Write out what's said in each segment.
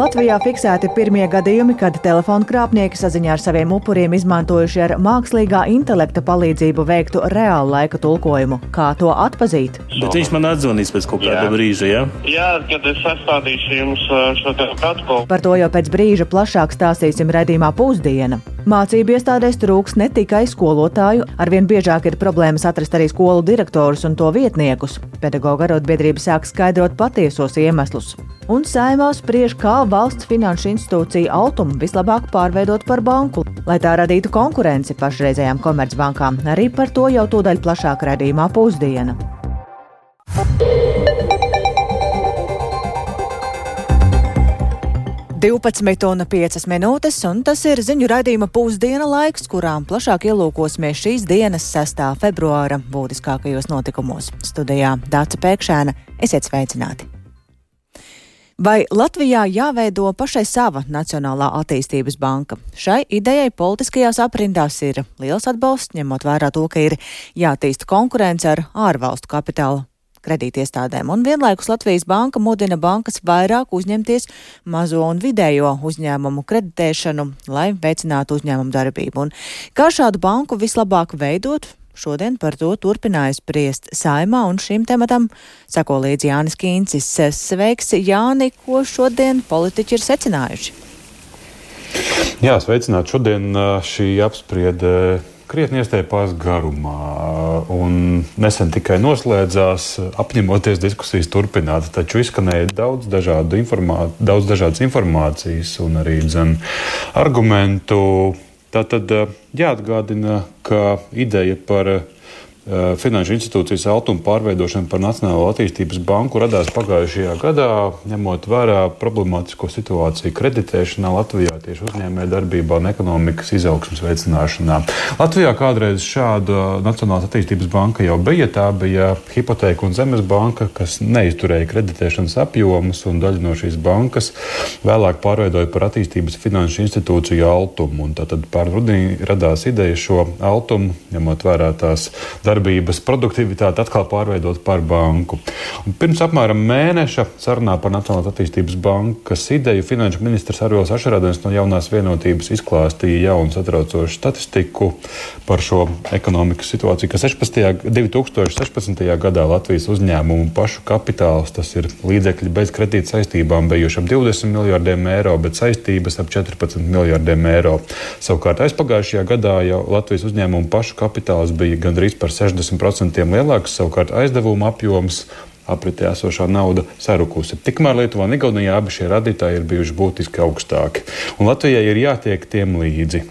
Latvijā fiksēti pirmie gadījumi, kad telefonu krāpnieki saziņā ar saviem upuriem izmantojuši ar mākslīgā intelekta palīdzību veiktu reāla laika tulkojumu. Kā to atpazīt? Bet viņš man atzvanīs pēc kaut kāda brīža, jā? Jā, kad es sastādīšu jums uh, šo te protokolu. Par to jau pēc brīža plašāk stāstīsim redzījumā pusdiena. Mācību iestādēs trūks ne tikai skolotāju, arvien biežāk ir problēmas atrast arī skolu direktorus un to vietniekus. Pedagoģa arotbiedrība sāk skaidrot patiesos iemeslus. Un saimā spriež, kā valsts finanšu institūcija Altumu vislabāk pārveidot par banku, lai tā radītu konkurenci pašreizējām komercbankām. Arī par to jau tūdaļ plašāk redzījumā pusdiena. 12,5 minūtes, un tas ir ziņu raidījuma pusdiena laiks, kurām plašāk ielūkosimies šīs dienas 6. februāra būtiskākajos notikumos. Studijā Dāca Pēkšēna, esiet sveicināti! Vai Latvijā jāveido pašai sava Nacionālā attīstības banka? Šai idejai politiskajās aprindās ir liels atbalsts, ņemot vērā to, ka ir jātīsta konkurence ar ārvalstu kapitālu kredītiestādēm, un vienlaikus Latvijas banka mudina bankas vairāk uzņemties mazo un vidējo uzņēmumu kreditēšanu, lai veicinātu uzņēmumu darbību. Un kā šādu banku vislabāk veidot? Šodien par to turpināja spriest saimā, un šim tematam sako līdzi Jānis Kīncis. Sveiks, Jāni, ko šodien politiķi ir secinājuši? Jā, sveicināt. Šodien šī apspriede krietni iestiepās garumā. Un nesen tikai noslēdzās, apņemoties diskusijas turpināt, taču izskanēja daudz, dažādu informā daudz dažādas informācijas un arī dzen, argumentu. Tā tad jāatgādina, ka ideja par Eh, finanšu institūcijas altuma pārveidošana par Nacionālo attīstības banku radās pagājušajā gadā, ņemot vērā problemātisko situāciju kreditēšanā Latvijā, tieši uzņēmē darbībā un ekonomikas izaugsmas veicināšanā. Latvijā kādreiz šāda Nacionālās attīstības banka jau bija. Tā bija hipoteka un zemes banka, kas neizturēja kreditēšanas apjomus, un daļa no šīs bankas vēlāk pārveidoja par attīstības finanšu institūciju altumu. Tad pār rudenī radās ideja šo altumu, ņemot vērā tās darbības darbības produktivitāti atkal pārveidot par banku. Un pirms apmēram mēneša sarunā par Nacionālās attīstības bankas ideju finanšu ministrs Arvils Ašarādens no jaunās vienotības izklāstīja jaunu satraucošu statistiku par šo ekonomikas situāciju, ka 16. 2016. gadā Latvijas uzņēmumu pašu kapitāls, tas ir līdzekļi bez kredīta saistībām, bijuši ap 20 miljardiem eiro, bet saistības ap 14 miljardiem eiro. Savukārt aizpagājušajā gadā jau Latvijas uzņēmumu pašu kapitāls bija gandrīz par 60% lielāks, savukārt aizdevuma apjoms apritē esošā nauda sarukusi. Tikmēr Lietuvā un Igaunijā abi šie radītāji ir bijuši būtiski augstāki, un Latvijai ir jātiek tiem līdzi.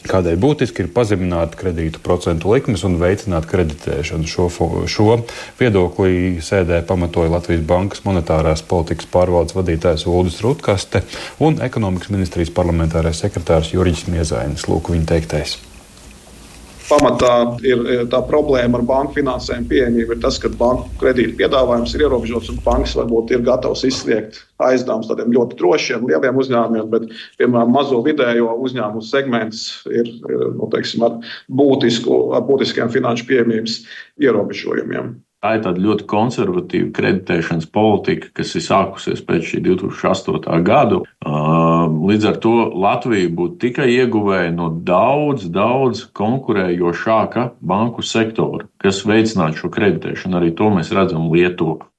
Kādēļ būtiski ir pazemināt kredītu procentu likmes un veicināt kreditēšanu. Šo, šo viedoklī sēdē pamatoja Latvijas Bankas monetārās politikas pārvaldes vadītājs Ulris Rutkaste un ekonomikas ministrijas parlamentārais sekretārs Jurijs Miezainis. Lūk, viņa teiktais pamatā ir tā problēma ar banku finansējumu pieejamību. Ir tas, ka banku kredītu piedāvājums ir ierobežots un bankas varbūt ir gatavas izsniegt aizdevumus tādiem ļoti drošiem, lieliem uzņēmumiem, bet, piemēram, mazo vidējo uzņēmumu segments ir nu, teiksim, ar, būtisku, ar būtiskiem finanšu pieejamības ierobežojumiem. Tā ir tāda ļoti konservatīva kreditēšanas politika, kas ir sākusies pēc šī 2008. gada. Līdz ar to Latvija būtu tikai ieguvēja no daudz, daudz konkurējošāka banku sektora, kas veicinātu šo kreditēšanu. Arī to mēs redzam Lietuvā.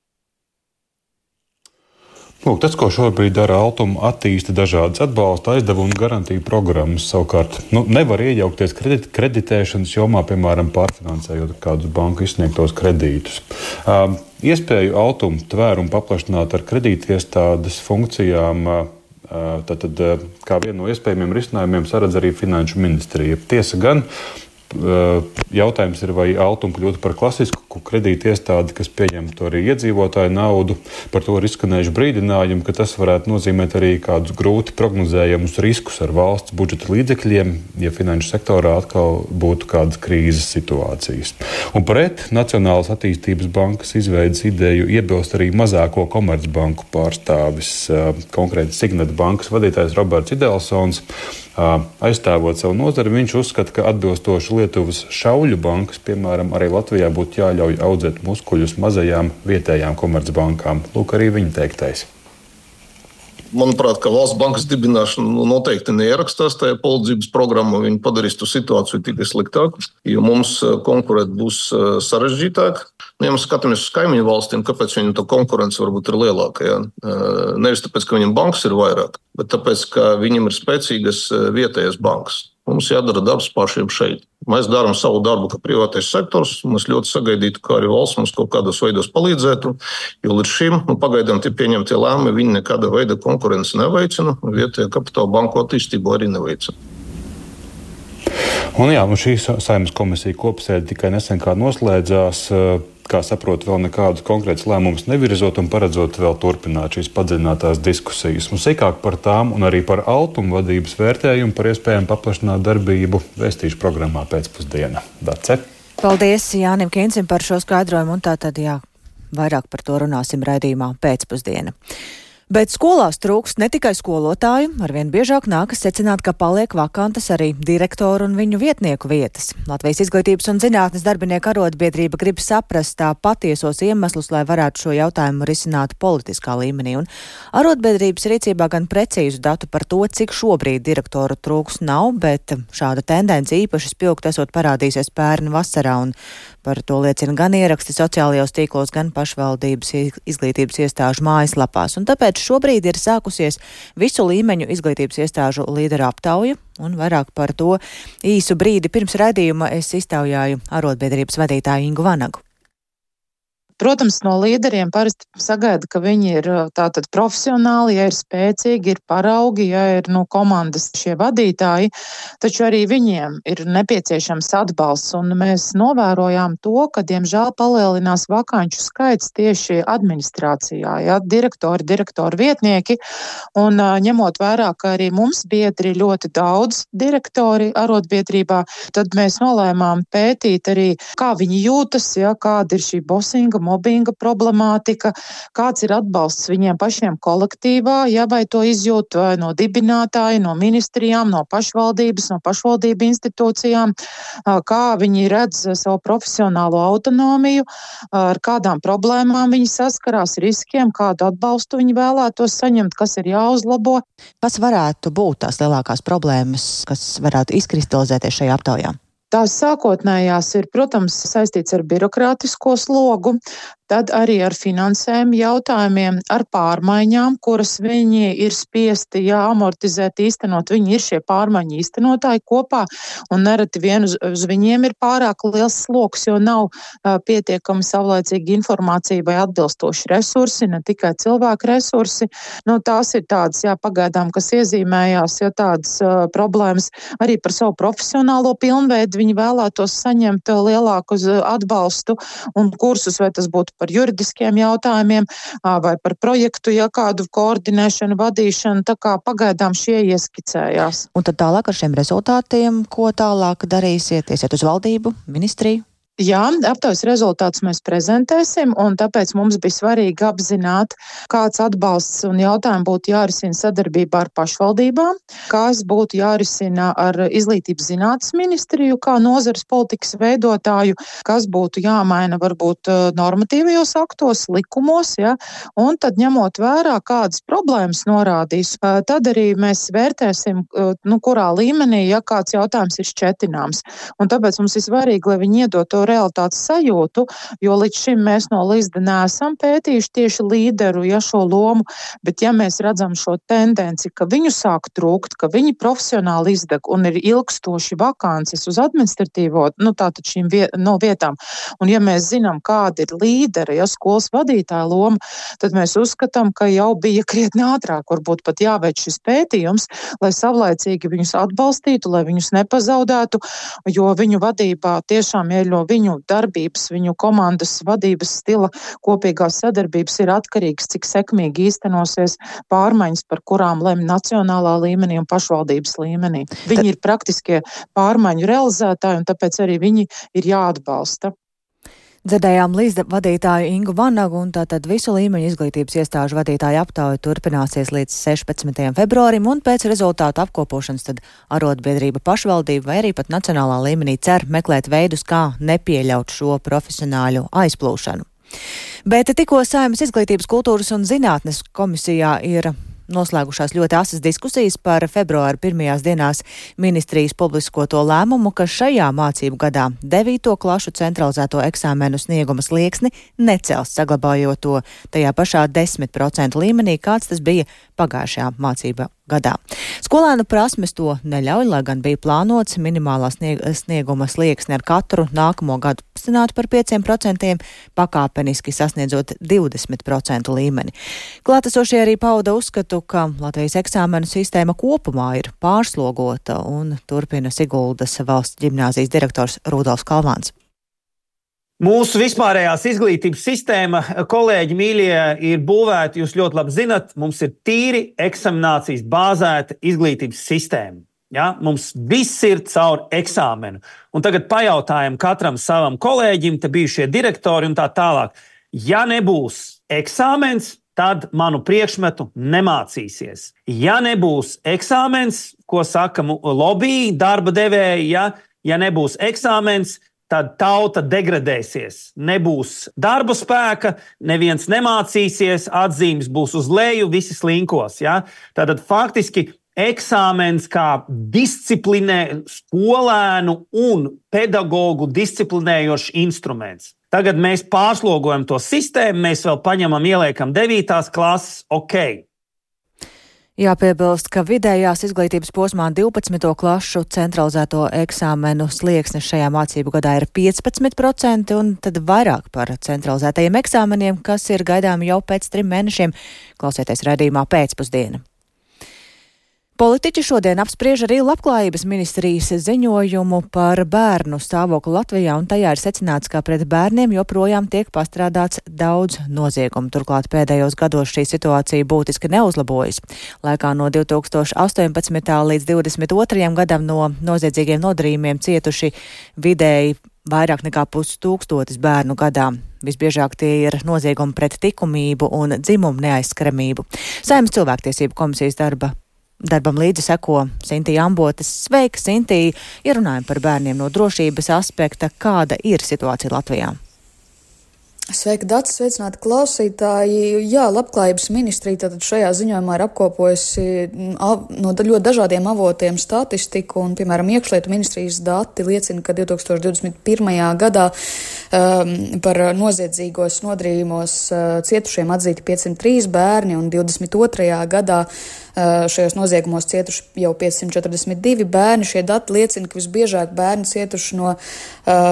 Lūk, tas, ko šobrīd dara Altuma, attīsta dažādas atbalsta, aizdevumu garantiju programmas. Savukārt, nu, nevar iejaukties kredit, kreditēšanas jomā, piemēram, pārfinansējot kādus banku izsniegtos kredītus. Um, iespēju Altuma tvērumu paplašināt ar kredītiestādes funkcijām. Uh, Tātad, kā vienu no iespējamiem risinājumiem, saredz arī Finanšu ministrija. Tiesa gan Jautājums ir, vai Altuma kļūtu par klasisku kredītu iestādi, kas pieņemtu arī iedzīvotāju naudu. Par to ir izskanējuši brīdinājumi, ka tas varētu nozīmēt arī kādus grūti prognozējamus riskus ar valsts budžeta līdzekļiem, ja finanšu sektorā atkal būtu kādas krīzes situācijas. Un pret Nacionālās attīstības bankas izveidas ideju iebilst arī mazāko komercbanku pārstāvis, konkrēti Signet bankas vadītājs Roberts Idelsons aizstāvot savu nozari, viņš uzskata, ka atbilstoši Lietuvas šauļu bankas, piemēram, arī Latvijā būtu jāļauj audzēt muskuļus mazajām vietējām komercbankām. Lūk, arī viņa teiktais. manuprāt, ka valsts bankas dibināšana noteikti neierakstās tajā palīdzības programmā. Viņi padarīs to situāciju tikai sliktāku, jo mums konkurēt būs sarežģītāk. Nu, ja mēs skatāmies uz kaimiņu valstīm, kāpēc viņiem tā konkurence varbūt ir lielāka? Ja? Nevis tāpēc, ka viņiem bankas ir vairāk, bet tāpēc, ka viņiem ir spēcīgas vietējas bankas. Mums jādara darbs pašiem šeit. Mēs darām savu darbu, kā privātais sektors. Mēs ļoti sagaidītu, ka arī valsts mums kaut kādos veidos palīdzētu. Jo līdz šim nu, pagaidām tie pieņemtie lēmumi, viņi nekāda veida konkurenci neveicina. Vietējā kapitāla banku attīstību arī neveicina. Un jā, un šī saimnes komisija kopsēde tikai nesen noslēdzās kā saprotu, vēl nekādus konkrētus lēmumus nevirzot un paredzot vēl turpināt šīs padziļinātās diskusijas. Un sīkāk par tām un arī par autumu vadības vērtējumu par iespējamu paplašināt darbību vēstīšu programmā pēcpusdienā. Dace. Paldies Jānim Kīncim par šo skaidrojumu un tā tad jā, vairāk par to runāsim raidījumā pēcpusdienā. Bet skolās trūkst ne tikai skolotāju, arvien biežāk nākas secināt, ka paliek vakantas arī direktoru un viņu vietnieku vietas. Latvijas izglītības un zinātnes darbinieku arotbiedrība grib saprast tā patiesos iemeslus, lai varētu šo jautājumu risināt politiskā līmenī. Un arotbiedrības rīcībā gan precīzu datu par to, cik šobrīd direktoru trūks nav, bet šāda tendence īpaši spilgt esot parādīsies pērn vasarā. Un Par to liecina gan ieraksti sociālajos tīklos, gan pašvaldības izglītības iestāžu mājaslapās. Un tāpēc šobrīd ir sākusies visu līmeņu izglītības iestāžu līderu aptauja. Un vairāk par to īsu brīdi pirms raidījuma es iztaujāju arotbiedrības vadītāju Ingu Vanagu. Protams, no līderiem parasti sagaida, ka viņi ir tātad profesionāli, ja ir spēcīgi, ir paraugi, ja ir nu, komandas šie vadītāji, taču arī viņiem ir nepieciešams atbalsts. Un mēs novērojām to, ka, diemžēl, palielinās vakanču skaits tieši administrācijā, ja, direktori, direktori vietnieki. Un ņemot vērā, ka arī mums biedri ļoti daudz direktori arotbiedrībā, tad mēs nolēmām pētīt arī, kā viņi jūtas, ja, kāda ir šī bosinga mobbinga problemātika, kāds ir atbalsts viņiem pašiem kolektīvā, ja vai to izjūt vai no dibinātāja, no ministrijām, no pašvaldības, no pašvaldību institūcijām, kā viņi redz savu profesionālo autonomiju, ar kādām problēmām viņi saskarās, riskiem, kādu atbalstu viņi vēlētos saņemt, kas ir jāuzlabo. Kas varētu būt tās lielākās problēmas, kas varētu izkristalizēties šajā aptaujā? Tās sākotnējās ir, protams, saistīts ar birokrātisko slogu, tad arī ar finansējumu jautājumiem, ar pārmaiņām, kuras viņi ir spiesti jā, amortizēt, īstenot. Viņi ir šie pārmaiņu īstenotāji kopā, un nereti vien uz, uz viņiem ir pārāk liels sloks, jo nav uh, pietiekami savlaicīga informācija vai atbilstoši resursi, ne tikai cilvēku resursi. Nu, tās ir tādas, jā, pagaidām, kas iezīmējās, ja tādas uh, problēmas arī par savu profesionālo pilnveidu viņi vēlētos saņemt lielāku atbalstu un kursus, vai tas būtu par juridiskiem jautājumiem vai par projektu, ja kādu koordinēšanu, vadīšanu. Tā kā pagaidām šie ieskicējās. Un tad tālāk ar šiem rezultātiem, ko tālāk darīsiet? Iesiet uz valdību, ministriju? Jā, aptaujas rezultātus mēs prezentēsim, un tāpēc mums bija svarīgi apzināt, kāds atbalsts un jautājumi būtu jārisina sadarbībā ar pašvaldībām, kas būtu jārisina ar izglītības zinātnes ministriju, kā nozares politikas veidotāju, kas būtu jāmaina varbūt eh, normatīvajos aktos, likumos, ja, un tad ņemot vērā, kādas problēmas norādīs, eh, tad arī mēs vērtēsim, eh, nu, kurā līmenī, ja kāds jautājums ir šķetināms. Un tāpēc mums ir svarīgi, lai viņi iedod to realitātes sajūtu, jo līdz šim mēs no līdzda neesam pētījuši tieši līderu, ja šo lomu, bet ja mēs redzam šo tendenci, ka viņu sāk trūkt, ka viņi profesionāli izdeg un ir ilgstoši vakances uz administratīvo, nu tātad šīm viet, no vietām, un ja mēs zinām, kāda ir līdera, ja skolas vadītāja loma, tad mēs uzskatām, ka jau bija krietni ātrāk, varbūt pat jāveic šis pētījums, lai savlaicīgi viņus atbalstītu, lai viņus nepazaudētu, jo viņu vadībā tiešām ieļo viņu darbības, viņu komandas vadības stila, kopīgās sadarbības ir atkarīgs, cik sekmīgi īstenosies pārmaiņas, par kurām lemj nacionālā līmenī un pašvaldības līmenī. Viņi ir praktiskie pārmaiņu realizētāji, un tāpēc arī viņi ir jāatbalsta. Dzirdējām līdz vadītāju Ingu Vanagu, un tātad visu līmeņu izglītības iestāžu vadītāju aptauja turpināsies līdz 16. februārim, un pēc rezultātu apkopošanas tad arotbiedrība pašvaldība vai arī pat nacionālā līmenī cer meklēt veidus, kā nepieļaut šo profesionāļu aizplūšanu. Bet tikko Saimas izglītības kultūras un zinātnes komisijā ir noslēgušās ļoti asas diskusijas par februāra pirmajās dienās ministrijas publiskoto lēmumu, ka šajā mācību gadā 9. klašu centralizēto eksāmenu snieguma slieksni necels, saglabājot to tajā pašā 10% līmenī, kāds tas bija pagājušajā mācība gadā. Skolēnu prasmes to neļauj, lai gan bija plānots minimālā snieg snieguma slieksni ar katru nākamo gadu pasināt par 5%, pakāpeniski sasniedzot 20% līmeni. Klātesošie arī pauda uzskatu, ka Latvijas eksāmenu sistēma kopumā ir pārslogota un turpina Siguldas valsts ģimnāzijas direktors Rudolfs Kalvāns. Mūsu vispārējās izglītības sistēma, kolēģi, mīļie, ir būvēta, jūs ļoti labi zinat, mums ir tīri eksaminācijas bāzēta izglītības sistēma. Ja? Mums viss ir caur eksāmenu. Un tagad pajautājam katram savam kolēģim, te bijušie direktori un tā tālāk. Ja nebūs eksāmens, tad manu priekšmetu nemācīsies. Ja nebūs eksāmens, ko saka lobby, darba devēji, ja, ja nebūs eksāmens, tad tauta degradēsies. Nebūs darba spēka, neviens nemācīsies, atzīmes būs uz leju, visi slinkos. Ja? Tātad faktiski eksāmens kā disciplinē, skolēnu un pedagoģu disciplinējošs instruments. Tagad mēs pārslogojam to sistēmu, mēs vēl paņemam, ieliekam 9. klases, ok. Jāpiebilst, ka vidējās izglītības posmā 12. klašu centralizēto eksāmenu slieksnis šajā mācību gadā ir 15%, un tad vairāk par centralizētajiem eksāmeniem, kas ir gaidāmi jau pēc trim mēnešiem. Klausieties redzījumā pēcpusdienā. Politiķi šodien apspriež arī labklājības ministrijas ziņojumu par bērnu stāvokli Latvijā, un tajā ir secināts, ka pret bērniem joprojām tiek pastrādāts daudz noziegumu. Turklāt pēdējos gados šī situācija būtiski neuzlabojas. Laikā no 2018. līdz 2022. gadam no noziedzīgiem nodarījumiem cietuši vidēji vairāk nekā pustūkstotis bērnu gadā. Visbiežāk tie ir noziegumi pret likumību un dzimumu neaizskaramību. Saimnes cilvēktiesību komisijas darba Darbam līdzi seko Sintīna Ambotes. Sveika, Sintīna! Ja runājam par bērniem no drošības aspekta, kāda ir situācija Latvijā? Sveika, Dārts, sveicināti klausītāji. Jā, labklājības ministrija tātad šajā ziņojumā ir apkopojusi no ļoti dažādiem avotiem statistiku, un, piemēram, iekšlietu ministrijas dati liecina, ka 2021. gadā um, par noziedzīgos nodarījumos uh, cietušiem atzīti 503 bērni, un 22. gadā uh, šajos noziegumos cietuši jau 542 bērni. Šie dati liecina, ka visbiežāk bērni cietuši no uh,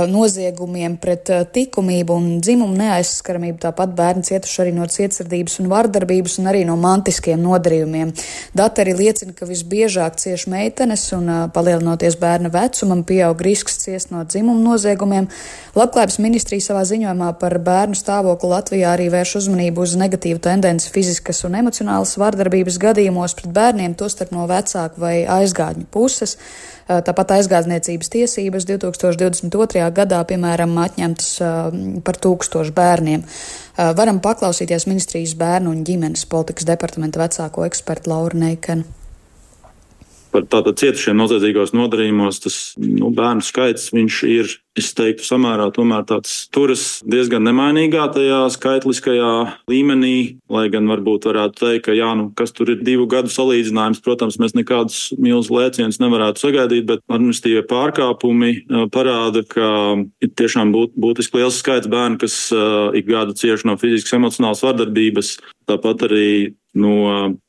noziegumiem pret likumību un dzimumu neaizskaramību. Tāpat bērni cietuši arī no cietsirdības un vardarbības un arī no mantiskiem nodarījumiem. Dati arī liecina, ka visbiežāk cieši meitenes un palielinoties bērna vecumam pieaug risks ciest no dzimumu noziegumiem. Labklājības ministrija savā ziņojumā par bērnu stāvokli Latvijā arī vērš uzmanību uz negatīvu tendenci fiziskas un emocionālas vardarbības gadījumos pret bērniem, tostarp no vecāku vai aizgādņu puses. Tāpat aizgāzniecības tiesības 2022. gadā, piemēram, atņemtas par tūkstošu bērniem. Varam paklausīties ministrijas bērnu un ģimenes politikas departamenta vecāko ekspertu Lauru Neikanu par tātad cietušiem noziedzīgos nodarījumos, tas nu, bērnu skaits ir, es teiktu, samērā tomēr tāds turas diezgan nemainīgā tajā skaitliskajā līmenī, lai gan varbūt varētu teikt, ka jā, nu, kas tur ir divu gadu salīdzinājums, protams, mēs nekādus milzu lēcienus nevarētu sagaidīt, bet administratīvie pārkāpumi parāda, ka ir tiešām būt, būtiski liels skaits bērnu, kas uh, ik gadu cieši no fiziskas emocionālas vardarbības. Tāpat arī no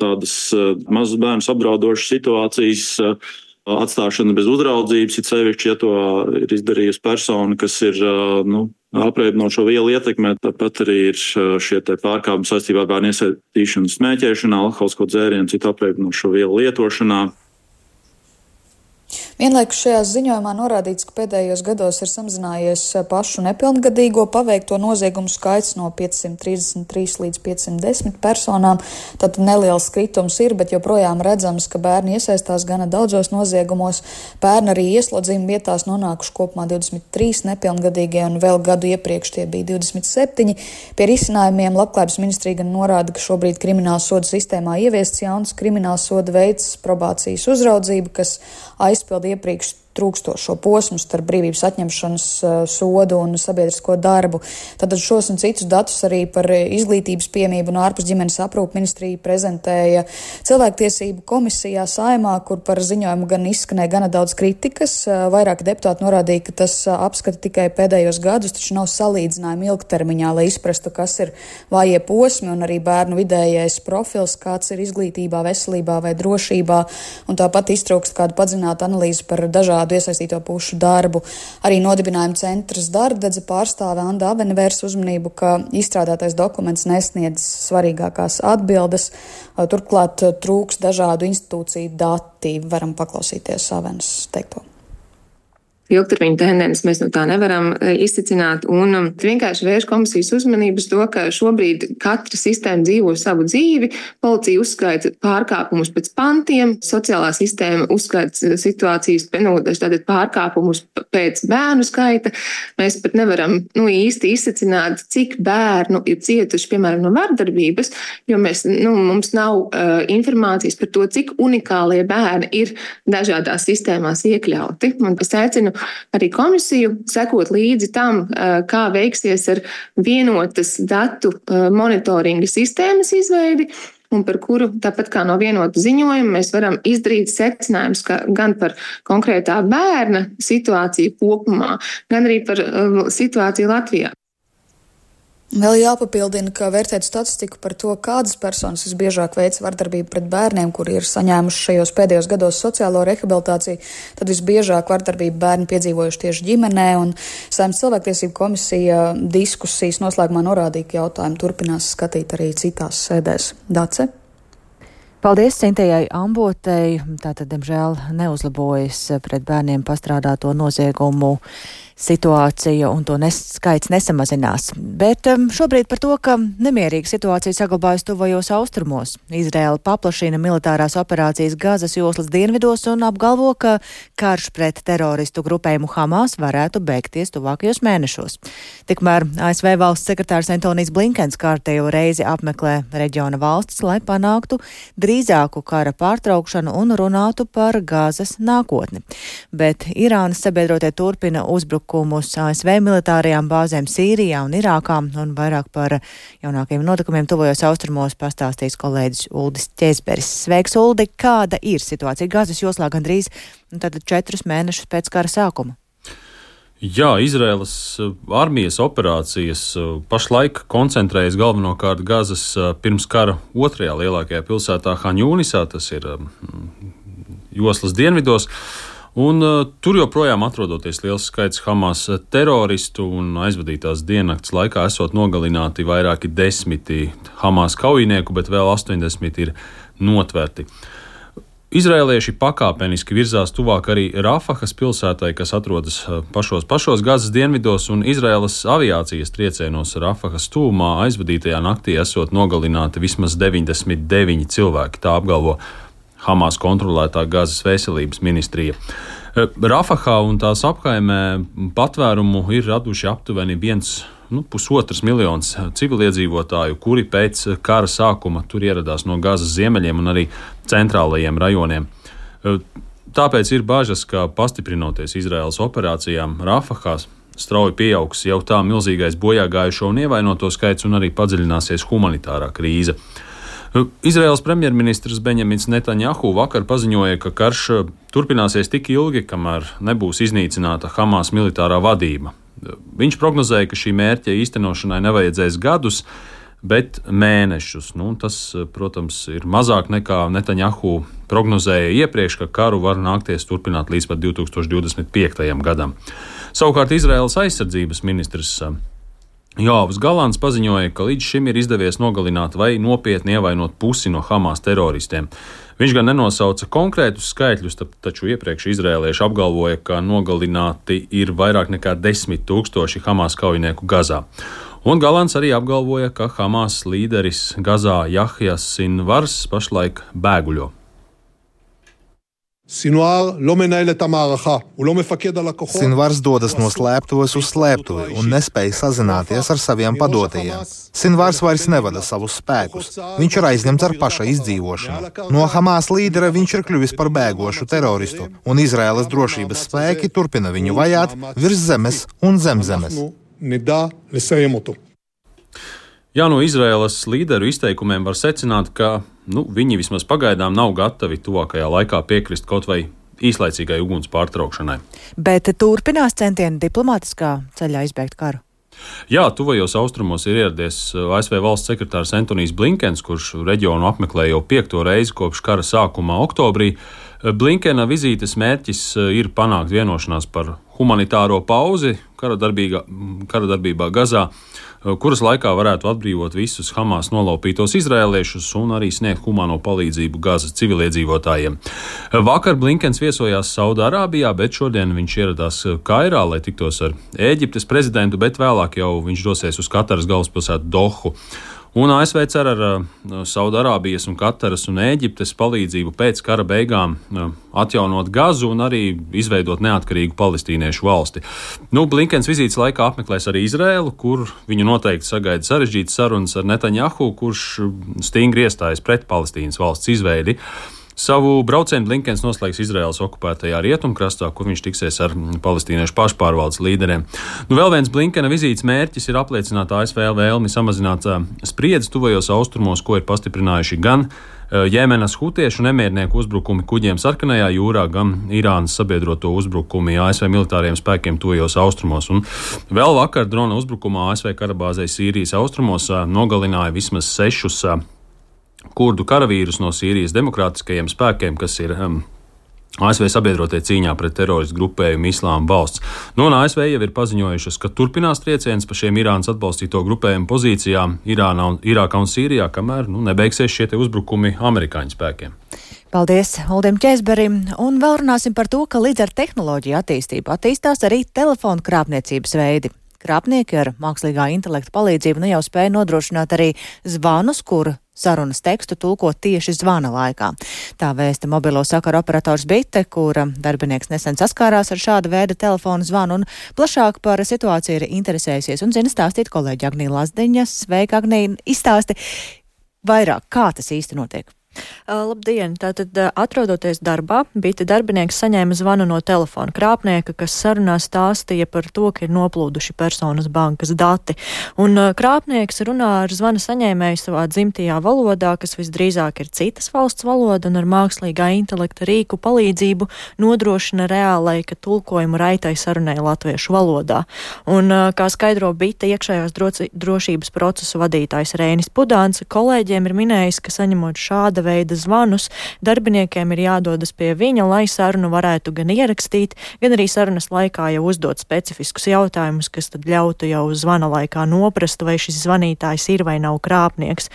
tādas eh, mazas bērnu apdraudošas situācijas eh, atstāšana bez uzraudzības, it sevišķi, ja to ir izdarījusi persona, kas ir nu, apreibinošo vielu ietekmē. Tāpat arī ir šie pārkāpumi saistībā ar bērnu iesaistīšanu smēķēšanā, alkoholisko dzērienu, citu apreibinošo vielu lietošanā. Vienlaikus šajā ziņojumā norādīts, ka pēdējos gados ir samazinājies pašu nepilngadīgo paveikto noziegumu skaits no 533 līdz 510 personām. Tad neliels kritums ir, bet joprojām redzams, ka bērni iesaistās gana daudzos noziegumos. Bērni arī ieslodzījuma vietās nonākuši kopumā 23 nepilngadīgie un vēl gadu iepriekš tie bija 27. Pie risinājumiem labklājības ministrija gan norāda, ka šobrīd krimināla soda sistēmā ieviests jauns krimināla soda veids probācijas uzraudzību, kas aizpilda iepriekš trūkstošo posmu starp brīvības atņemšanas sodu un sabiedrisko darbu. Tad šos un citus datus arī par izglītības piemību no ārpus ģimenes aprūpas ministrija prezentēja cilvēktiesību komisijā saimā, kur par ziņojumu gan izskanēja gana daudz kritikas. Vairāki deputāti norādīja, ka tas apskata tikai pēdējos gadus, taču nav salīdzinājumi ilgtermiņā, lai izprastu, kas ir vājie posmi un arī bērnu vidējais profils, kāds ir izglītībā, veselībā vai drošībā. Un tāpat iztrūkst kādu padzinātu analīzi par dažādu dažādu iesaistīto pušu darbu. Arī nodibinājuma centrs darbdedze pārstāve Anda Avene vērs uzmanību, ka izstrādātais dokuments nesniedz svarīgākās atbildes, turklāt trūks dažādu institūciju dati. Varam paklausīties Avenes teikto ilgtermiņa tendences mēs no tā nevaram e, izcicināt. Un um, vienkārši vērš komisijas uzmanības to, ka šobrīd katra sistēma dzīvo savu dzīvi. Policija uzskaita pārkāpumus pēc pantiem, sociālā sistēma uzskaita situācijas, nu, tātad pārkāpumus pēc bērnu skaita. Mēs pat nevaram nu, īsti izsacināt, cik bērnu ir cietuši, piemēram, no vardarbības, jo mēs, nu, mums nav uh, informācijas par to, cik unikālie bērni ir dažādās sistēmās iekļauti. Un es aicinu arī komisiju sekot līdzi tam, kā veiksies ar vienotas datu monitoringa sistēmas izveidi un par kuru, tāpat kā no vienota ziņojuma, mēs varam izdarīt secinājumus gan par konkrētā bērna situāciju kopumā, gan arī par situāciju Latvijā. Vēl jāpapildina, ka vērtēt statistiku par to, kādas personas visbiežāk veic vardarbību pret bērniem, kuri ir saņēmuši šajos pēdējos gados sociālo rehabilitāciju, tad visbiežāk vardarbību bērni piedzīvojuši tieši ģimenē, un Saimnes cilvēktiesību komisija diskusijas noslēgumā norādīja, ka jautājumu turpinās skatīt arī citās sēdēs. Dace? Paldies Sintējai Ambotei. Tātad, diemžēl, neuzlabojas pret bērniem pastrādāto noziegumu situācija un to nes, skaits nesamazinās. Bet um, šobrīd par to, ka nemierīga situācija saglabājas tuvajos austrumos. Izraela paplašina militārās operācijas Gazas joslas dienvidos un apgalvo, ka karš pret teroristu grupējumu Hamas varētu beigties tuvākajos mēnešos. Tikmēr ASV valsts sekretārs Antonijs Blinkens kārtējo reizi apmeklē reģiona valstis, lai panāktu drīzāku kara pārtraukšanu un runātu par Gazas nākotni. Bet Irānas sabiedrotie turpina uzbrukumu uzbrukumus ASV militārajām bāzēm Sīrijā un Irākā, un vairāk par jaunākajiem notikumiem tuvojos austrumos pastāstīs kolēģis Uldis Ķēzberis. Sveiks, Uldi! Kāda ir situācija Gazas joslā gandrīz nu, četrus mēnešus pēc kara sākuma? Jā, Izraēlas uh, armijas operācijas uh, pašlaik koncentrējas galvenokārt Gazas uh, pirms kara otrajā lielākajā pilsētā Haņūnisā, tas ir joslas dienvidos. Un, uh, tur joprojām atrodoties liels skaits Hamas teroristu un aizvadītās diennakts laikā esot nogalināti vairāki desmiti Hamas kaujinieku, bet vēl 80 ir notverti. Izrēlieši pakāpeniski virzās tuvāk arī Rafahas pilsētai, kas atrodas uh, pašos, pašos Gazas dienvidos, un Izraēlas aviācijas triecienos Rafahas tūmā aizvadītajā naktī esot nogalināti vismaz 99 cilvēki. Tā apgalvo Hamas kontrolētā Gazas veselības ministrija. Eh, Rafahā un tās apkaimē patvērumu ir raduši aptuveni viens. Nu, pusotrs miljons civiliedzīvotāju, kuri pēc kara sākuma tur ieradās no Gazas ziemeļiem un arī centrālajiem rajoniem. Eh, tāpēc ir bažas, ka pastiprinoties Izraēlas operācijām Rafahā, strauji pieaugs jau tā milzīgais bojāgājušo un ievainoto skaits un arī padziļināsies humanitārā krīze. Izraels premjerministrs Benjamins Netanjahu vakar paziņoja, ka karš eh, turpināsies tik ilgi, kamēr nebūs iznīcināta Hamas militārā vadība. Viņš prognozēja, ka šī mērķa īstenošanai nevajadzēs gadus, bet mēnešus. Nu, tas, eh, protams, ir mazāk nekā Netanjahu prognozēja iepriekš, ka karu var nākties turpināt līdz pat 2025. gadam. Savukārt Izraels aizsardzības ministrs eh, Jāvis Galants paziņoja, ka līdz šim ir izdevies nogalināt vai nopietni ievainot pusi no Hamas teroristiem. Viņš gan nenosauca konkrētus skaitļus, taču iepriekš izrēlieši apgalvoja, ka nogalināti ir vairāk nekā desmit tūkstoši Hamas kaujinieku Gazā. Un Galants arī apgalvoja, ka Hamas līderis Gazā Jahjas Sinvars pašlaik bēguļo. Sinuāra no Sinvars dodas no slēptuves uz slēptuvi un nespēja sazināties ar saviem padotajiem. Sinvars vairs nevada savus spēkus. Viņš ir aizņemts ar paša izdzīvošanu. No Hamas līdera viņš ir kļuvis par bēgošu teroristu, un Izraēlas drošības spēki turpina viņu vajāt virs zemes un zem zemes. Jā, no Izraēlas līderu izteikumiem var secināt, ka nu, viņi vismaz pagaidām nav gatavi tuvākajā laikā piekrist kaut vai īslaicīgai uguns pārtraukšanai. Bet turpinās centieni diplomātiskā ceļā izbeigt karu. Jā, tuvajos austrumos ir ieradies ASV valsts sekretārs Antonius Blinkens, kurš reģionu apmeklē jau piekto reizi kopš kara sākuma oktobrī. Blinkena vizītes mērķis ir panākt vienošanās par humanitāro pauzi kara, darbīga, kara darbībā Gazā, kuras laikā varētu atbrīvot visus Hamas nolaupītos izrēliešus un arī sniegt humano palīdzību Gazas civiliedzīvotājiem. Vakar Blinkens viesojās Saudārābijā, bet šodien viņš ieradās Kairā, lai tiktos ar Ēģiptes prezidentu, bet vēlāk jau viņš dosies uz Kataras galvaspilsētu Dohu. Un ASV cer ar uh, Saudārābijas, Kataras un Ēģiptes palīdzību pēc kara beigām uh, atjaunot Gazu un arī izveidot neatkarīgu palestīniešu valsti. Nu, Blinkens vizītes laikā apmeklēs arī Izrēlu, kur viņu noteikti sagaida sarežģītas sarunas ar Netaņahu, kurš stingri iestājas pret Palestīnas valsts izveidi. Savu braucienu Blinkens noslēgs Izraels okupētajā rietumkrastā, kur viņš tiksies ar palestīniešu pašpārvaldes līderiem. Nu, vēl viens Blinkena vizītes mērķis ir apliecināt ASV vēlmi samazināt spriedzi tuvajos austrumos, ko ir pastiprinājuši gan Jemenas hutiešu nemiernieku uzbrukumi kuģiem Sarkanajā jūrā, gan Irānas sabiedroto uzbrukumi ASV militāriem spēkiem tojos austrumos. Un vēl vakar drona uzbrukumā ASV karabāzē Sīrijas austrumos nogalināja vismaz sešus kurdu karavīrus no Sīrijas demokrātiskajiem spēkiem, kas ir um, ASV sabiedrotie cīņā pret teroristu grupējumu Islāma valsts. Nu, un ASV jau ir paziņojušas, ka turpinās trieciens pa šiem Irānas atbalstīto grupējumu pozīcijām Irānā un, Irākā un Sīrijā, kamēr nu, nebeigsies šie uzbrukumi amerikāņu spēkiem. Paldies Uldim Česberim, un vēl runāsim par to, ka līdz ar tehnoloģiju attīstību attīstās arī telefonu krāpniecības veidi. Krāpnieki ar mākslīgā intelekta palīdzību nu jau spēja nodrošināt arī zvanus, kur sarunas tekstu tulko tieši zvana laikā. Tā vēsta mobilo sakaru operators Bite, kura darbinieks nesen saskārās ar šādu veidu telefonu zvanu un plašāk par situāciju ir interesējusies un zina stāstīt kolēģi Agnija Lazdiņa. Sveika, Agnija, izstāsti vairāk, kā tas īsti notiek. Labdien! Tātad, atrodoties darbā, bija darbinieks saņēma zvanu no telefona krāpnieka, kas sarunā stāstīja par to, ka ir noplūduši personas bankas dati. Un krāpnieks runā ar zvana saņēmēju savā dzimtajā valodā, kas visdrīzāk ir citas valsts valoda, un ar mākslīgā intelekta rīku palīdzību nodrošina reālaika tulkojumu raitai sarunai latviešu valodā. Un, kā skaidro Bita iekšējās drošības procesu vadītājs Rēnis Pudāns, kolēģiem ir minējis, ka saņemot šāda veida zvanus, darbiniekiem ir jādodas pie viņa, lai sarunu varētu gan ierakstīt, gan arī sarunas laikā jau uzdot specifiskus jautājumus, kas tad ļautu jau zvana laikā noprast, vai šis zvanītājs ir vai nav krāpnieks.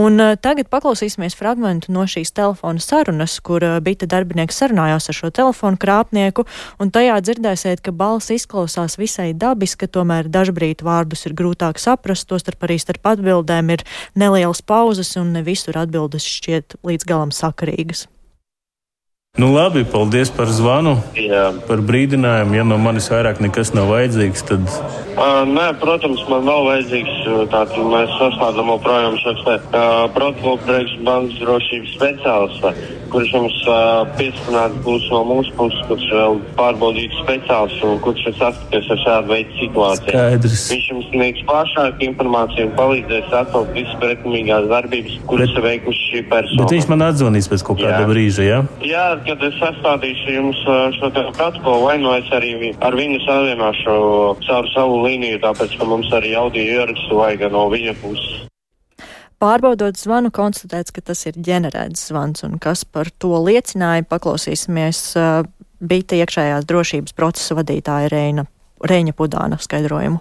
Un uh, tagad paklausīsimies fragmentu no šīs telefona sarunas, kur uh, bija darbinieks sarunājās ar šo telefonu krāpnieku, un tajā dzirdēsiet, ka balss izklausās visai dabiski, tomēr dažbrīd vārdus ir grūtāk saprast, tostarp arī starp atbildēm ir nelielas pauzes un ne visur atbildes šķiet šķiet līdz galam sakarīgas. Nu, labi, paldies par zvanu, Jā. par brīdinājumu. Ja no manis vairāk nekas nav vajadzīgs, tad. Uh, nē, protams, man nav vajadzīgs. Tātad mēs sasniedzam joprojām šos uh, protokolu priekš bankas drošības speciālistu, kurš mums uh, piesprādzināts būs no mūsu puses, kurš vēl pārbaudītu speciālistu un kurš ir saskaties ar šādu veidu situāciju. Skaidrs. Viņš jums sniegs plašāku informāciju un palīdzēs atklāt visas pretimīgās darbības, kuras ir veikuši šī persona. Bet viņš man atzvanīs pēc kaut kāda Jā. brīža, jā? Jā, kad es sastādīšu jums uh, šo protokolu, vai nu es arī ar viņu savienošu caur savu līniju, tāpēc, ka mums arī audio ierakstu vajag no viņa puses. Pārbaudot zvanu, konstatēts, ka tas ir ģenerēts zvans, un kas par to liecināja, paklausīsimies uh, Bita iekšējās drošības procesa vadītāja Reina, Reņa Pudāna skaidrojumu.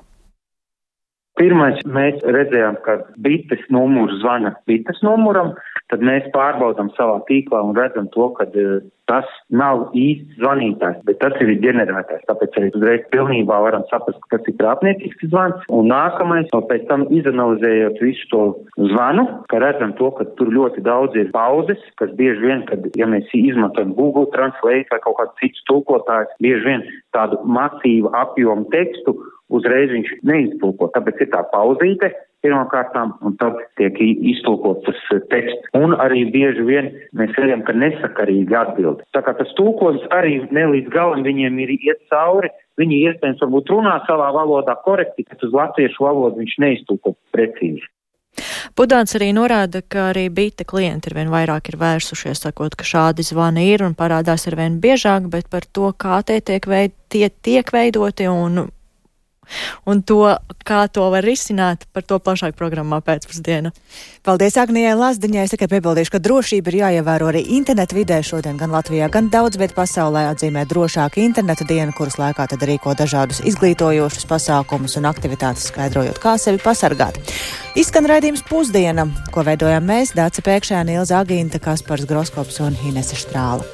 Pirmais, mēs redzējām, ka bites numurs zvana bites numuram, tad mēs pārbaudām savā tīklā un redzam to, ka uh, tas nav īsts zvanītājs, bet tas ir ģenerētājs. Tāpēc arī uzreiz pilnībā varam saprast, kas ir krāpniecisks zvans. Un nākamais, no pēc tam izanalizējot visu to zvanu, ka redzam to, ka tur ļoti daudz ir pauzes, kas bieži vien, kad, ja mēs izmantojam Google Translate vai kaut kādu citu tulkotājs, bieži vien tādu masīvu apjomu tekstu uzreiz viņš neiztulko. Tāpēc ir tā pauzīte pirmkārtām, un tad tiek iztulkots tas eh, teksts. Un arī bieži vien mēs redzam, ka nesakarīgi atbild. Tā kā tas tulkojums arī ne līdz galam viņiem ir iet cauri. Viņi iespējams varbūt runā savā valodā korekti, bet uz latviešu valodu viņš neiztulko precīzi. Budāns arī norāda, ka arī bita klienti ir vien vairāk ir vērsušies, sakot, ka šādi zvani ir un parādās ar vien biežāk, bet par to, kā tie tiek, veid, tie tiek veidoti un un to, kā to var risināt, par to plašāk programmā pēcpusdienā. Paldies Agnijai Lazdiņai. Es tikai piebildīšu, ka drošība ir jāievēro arī internetu vidē. Šodien gan Latvijā, gan daudz vietā pasaulē atzīmē drošāku internetu dienu, kuras laikā tad rīko dažādus izglītojošus pasākumus un aktivitātes, skaidrojot, kā sevi pasargāt. Izskan raidījums pusdiena, ko veidojam mēs, Dāca Pēkšēna, Ilza Agīnta, Kaspars Groskops un Inese Štrāla.